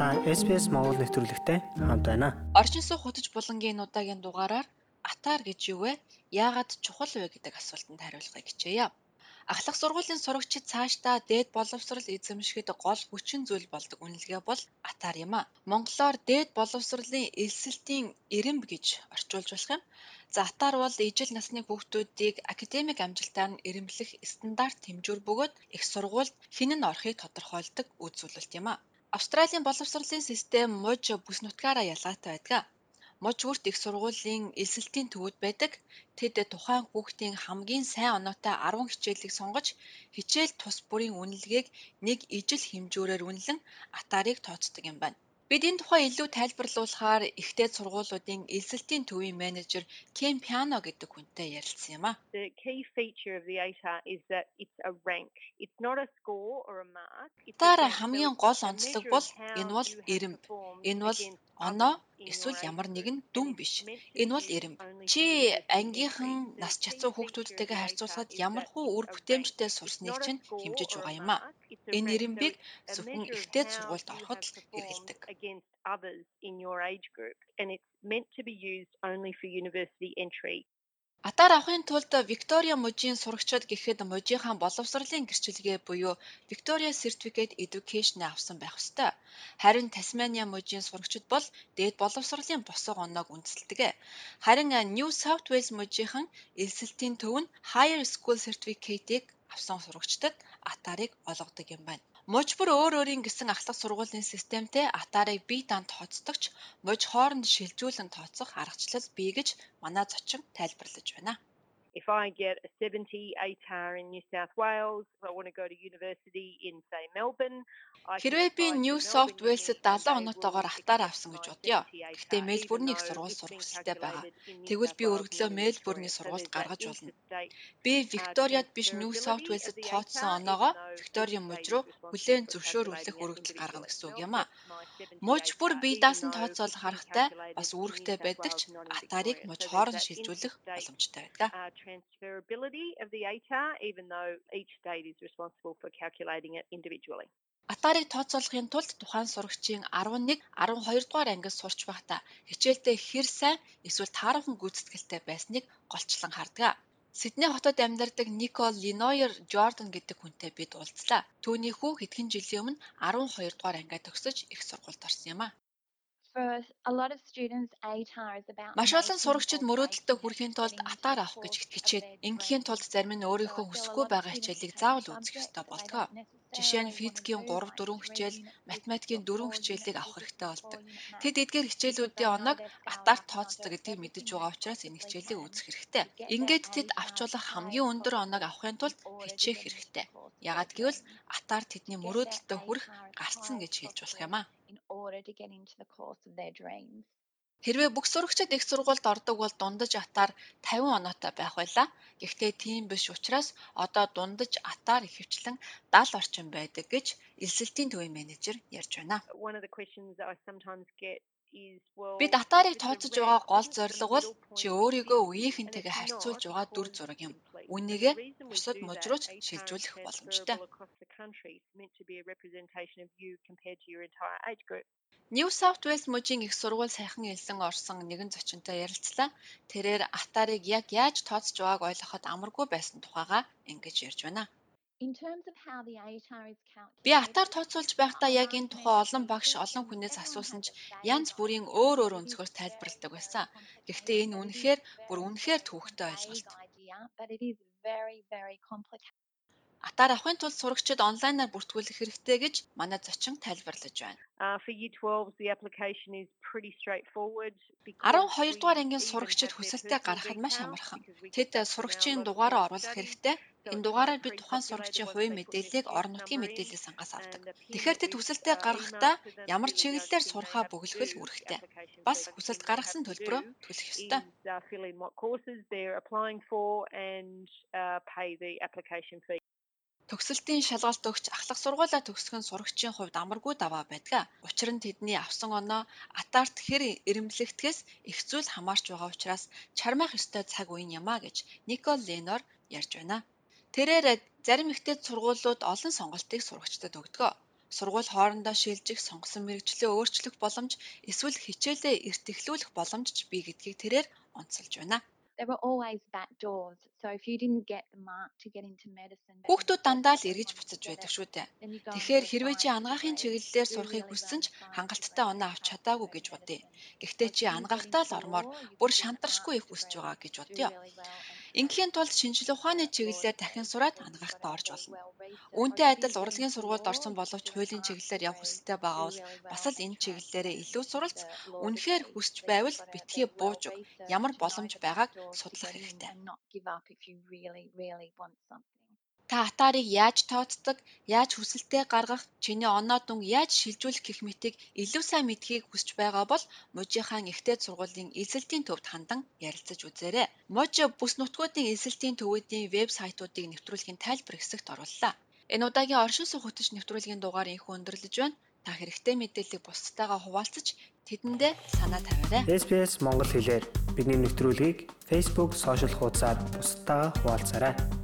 Та SPS Монгол нэвтрүүлэгтэй хамт байна. Орчин суух хөтөж булангийн удаагийн дугаараар атаар гэж юу вэ? Яагаад чухал вэ гэдэг асуултанд хариулахыг хичээе. Ахлах сургуулийн сурагчид цаашдаа дээд боловсрал эзэмшихэд гол хүчин зүйл болдог үнэлгээ бол атаар юм а. Монголоор дээд боловсролын элсэлтийн эрэмб гэж орчуулж болох юм. За атаар бол ижил насны хүүхдүүдийг академик амжилтаар нь эрэмблэх стандарт хэмжүүр бөгөөд их сургуульд нь орохыг тодорхойлдог үзүүлэлт юм а. Австралийн боловсролын систем муж бүс нутгаараа ялгаатай байдаг. Муж бүрт их сургуулийн элсэлтийн төвүүд байдаг. Тэд тухайн хүүхдийн хамгийн сайн оноотой 10 хичээлийг сонгож хичээл тус бүрийн үнэлгээг нэг ижил хэмжүүрээр үнэлэн атаарыг тооцдог юм байна. Бид энэ тухай илүү тайлбарлуулахаар ихтэй сургуулиудын элсэлтийн төвийн менежер Кен Пиано гэдэг хүнтэй ярилцсан юм а. The key feature of the ATAR is that it's a rank. It's not a score or a mark. Rank. хамгийн гол онцлог бол энэ бол эрэмб. Энэ бол оноо эсвэл ямар нэгэн дүн биш. Энэ бол only Чи ангийнхан нас чацуу хүүхдүүдтэйгээ харьцуулахад ямар хуу үр бүтээмжтэй сурсныг чинь хэмжиж байгаа юм а. mark. It's a Энэ a зөвхөн ихтэй сургуульд ороход л against others in your age group. And it's meant to be used only for university entry. Атаар авахын тулд Виктория мужийн сурагчид гэхэд мужийнхаа боловсролын гэрчилгээ буюу Victoria Certificate Education авсан байх ёстой. Харин Тасмания мужийн сурагчид бол дээд боловсролын босго оноог үндэслэдэг. Харин New South Wales мужийнхан элсэлтийн төв нь Higher School Certificate-ийг авсан сурагчдад атаарыг олгодог юм байна. Муж бүр өөр өөрийн гэсэн ахлах сургуулийн системтэй атаарыг бие даан тооцдогч муж хооронд шилжүүлэн тооцох аргачлал бий гэж манай зочин тайлбарлаж байна. If I get a 70 ATAR in New South Wales, I want to go to university in, say, Melbourne. Хэрвээ би New South Wales-д and 70 they оноотойгоор accept авсан гэж бодъё. 70 Гэхдээ Мельбурний их сургууль сурах хүсэлтэй байгаа. Тэгвэл би in Мельбурний сургуульд гаргаж болно. Би Викториад биш New South Wales-д тооцсон оноогоо Викторийн each муж state руу хүлээн зөвшөөрүүлэх өргөлд гаргана гэсэн үг юм а. Get my 70 Муж бүр бие даасан though тооцоол it's been харахтай calculated бас үүрэгтэй байдаг ч Victoria. муж хооронд шилжүүлэх боломжтой байдаг. Атаарыг тооцоолохын тулд тухайн сурагчийн 11, 12 дугаар ангид сурч байхдаа хичээлдээ хэр сайн эсвэл таархан гүйцэтгэлтэй байсныг голчлон хардаг. Сидней хотод амьдардаг Никол Линойер Жордан гэдэг хүнтэй бид уулзлаа. Түүний хүү хэдхэн жилийн өмнө 12 дугаар ангиа төгсөж их сургуульд орсон юм а. Маш олон сурагчид мөрөөдөлтөд хүрэхийн тулд атаар авах гэж their ингийн тулд зарим нь өөрийнхөө хүсэхгүй байгаа хичээлийг заавал үзэх ёстой болдог. Жишээ нь физикийн wanna do, 3 4 like three хичээл, математикийн physics or 4 four хичээлийг авах хэрэгтэй болдог. Тэд эдгээр хичээлүүдийн оноог атаар тооцдог гэдгийг мэдэж байгаа учраас энэ хичээлийг үзэх хэрэгтэй. Ингээд тэд авчулах as хамгийн өндөр оноог авахын тулд хичээх хэрэгтэй. Ягаад гэвэл атаар тэдний мөрөөдөлтөд хүрэх гарцсан гэж хэлж болох юм а. in order to get into the course of their dreams. Хэрвээ бүх сурагчид их сургуульд ордог бол дундаж атаар 50 оноотой байх байлаа. Гэхдээ тийм биш учраас одоо дундаж атаар ихэвчлэн 70 орчим байдаг гэж элсэлтийн төвийн менежер ярьж байна. One of the questions I sometimes get it's a тооцож байгаа гол зорилго бол чи өөрийгөө 50? үеийнхэнтэйгээ харьцуулж байгаа дүр зураг юм. we бусад do муж that, руу ч ATAR is шилжүүлэх боломжтой. New South Wales мужийн их сургууль сайхан элсэн орсон нэгэн зочинтой ярилцлаа. Тэрээр атаарыг яг яаж тооцож байгааг ойлгоход амаргүй байсан тухайга ингэж ярьж байна. In terms of how the ATAR is Би атаар тооцоолж байхдаа яг энэ тухай олон багш олон хүнээс асуусан ч янз бүрийн өөр өөр өнцгөөс тайлбарладаг байсан. Гэхдээ энэ үнэхээр бүр үнэхээр төвөгтэй ойлголт. Атаар авахын тулд сурагчид онлайнаар бүртгүүлэх хэрэгтэй гэж манай зочин тайлбарлаж байна. Uh, for Year 12s, the application is pretty straightforward. 12 дугаар ангийн сурагчид хүсэлтэд гаргахад маш амархан. Тэд сурагчийн дугаараа оруулах хэрэгтэй. Энэ дугаараар бид тухайн сурагчийн хувийн мэдээллийг орон нутгийн мэдээлэл сангаас авдаг. Тэгэхээр тэд хүсэлтэд гаргахдаа ямар чиглэлээр сурахаа бөглөх л үүрэгтэй. Бас хүсэлт гаргасан төлбөрөө төлөх ёстой. Төгсөлтийн шалгалт өгч ахлах сургуулаа төгсгөн сурагчийн хувьд амаргүй даваа байдаг. Учир нь тэдний авсан оноо атаарт хэр эрэмблэгдэхээс их зүйл хамаарч байгаа учраас чармаах ёстой цаг үеийн юмаа гэж Никол Ленор ярьж байна. Тэрээр зарим ихтэй сургуулиуд олон сонголтыг сурагчдад өгдөг. сургууль хоорондоо шилжих, сонгосон мэрэгчлээ өөрчлөх боломж, эсвэл хичээлээ эрт эхлүүлэх боломж ч бий гэдгийг тэрээр онцолж байна. There were always back doors. So if you didn't get the mark to get into medicine, Хүүхдүүд дандаа л эргэж буцаж байдаг шүү дээ. Тэгэхээр хэрвээ чи grade, чиглэлээр сурахыг хүссэн ч хангалттай оноо авч чадаагүй гэж бодъё. Гэхдээ чи анагаахтаа л ормоор бүр шантаршгүй их grade, байгаа гэж бодъё. Ингээхийн тулд шинжлэх ухааны чиглэлээр дахин сураад gotta орж болно. Үүнтэй адил урлагийн сургуульд орсон боловч хуулийн чиглэлээр явах хүсэлтэй байгаа бол бас л энэ чиглэлээрээ илүү суралц үнэхээр хүсч байвал битгий бууж researched, ямар боломж байгааг судлах хэрэгтэй. Та атаарыг яаж тооцдог, яаж хүсэлтээ гаргах, чиний оноо дүнг яаж шилжүүлэх гэх мэтийг илүү сайн мэдхийг хүсэж байгаа бол Мужийн ихтэй сургуулийн эсэлтийн төвд хандан ярилцаж үзээрэй. Муж бүс нутгуудын эсэлтийн төвүүдийн веб сайтуудыг нэвтрүүлгийн тайлбар хэсэгт орууллаа. Энэ удаагийн оршин хөтөч нэвтрүүлгийн дугаар инхүү өндөрлөж байна. Та хэрэгтэй мэдээллийг бусдтайгаа хуваалцаж тэдэндээ санаа тавиарай. SPS Монгол хэлээр бидний нэвтрүүлгийг Facebook сошиал хуудасаар бусдаа хуваалцаарай.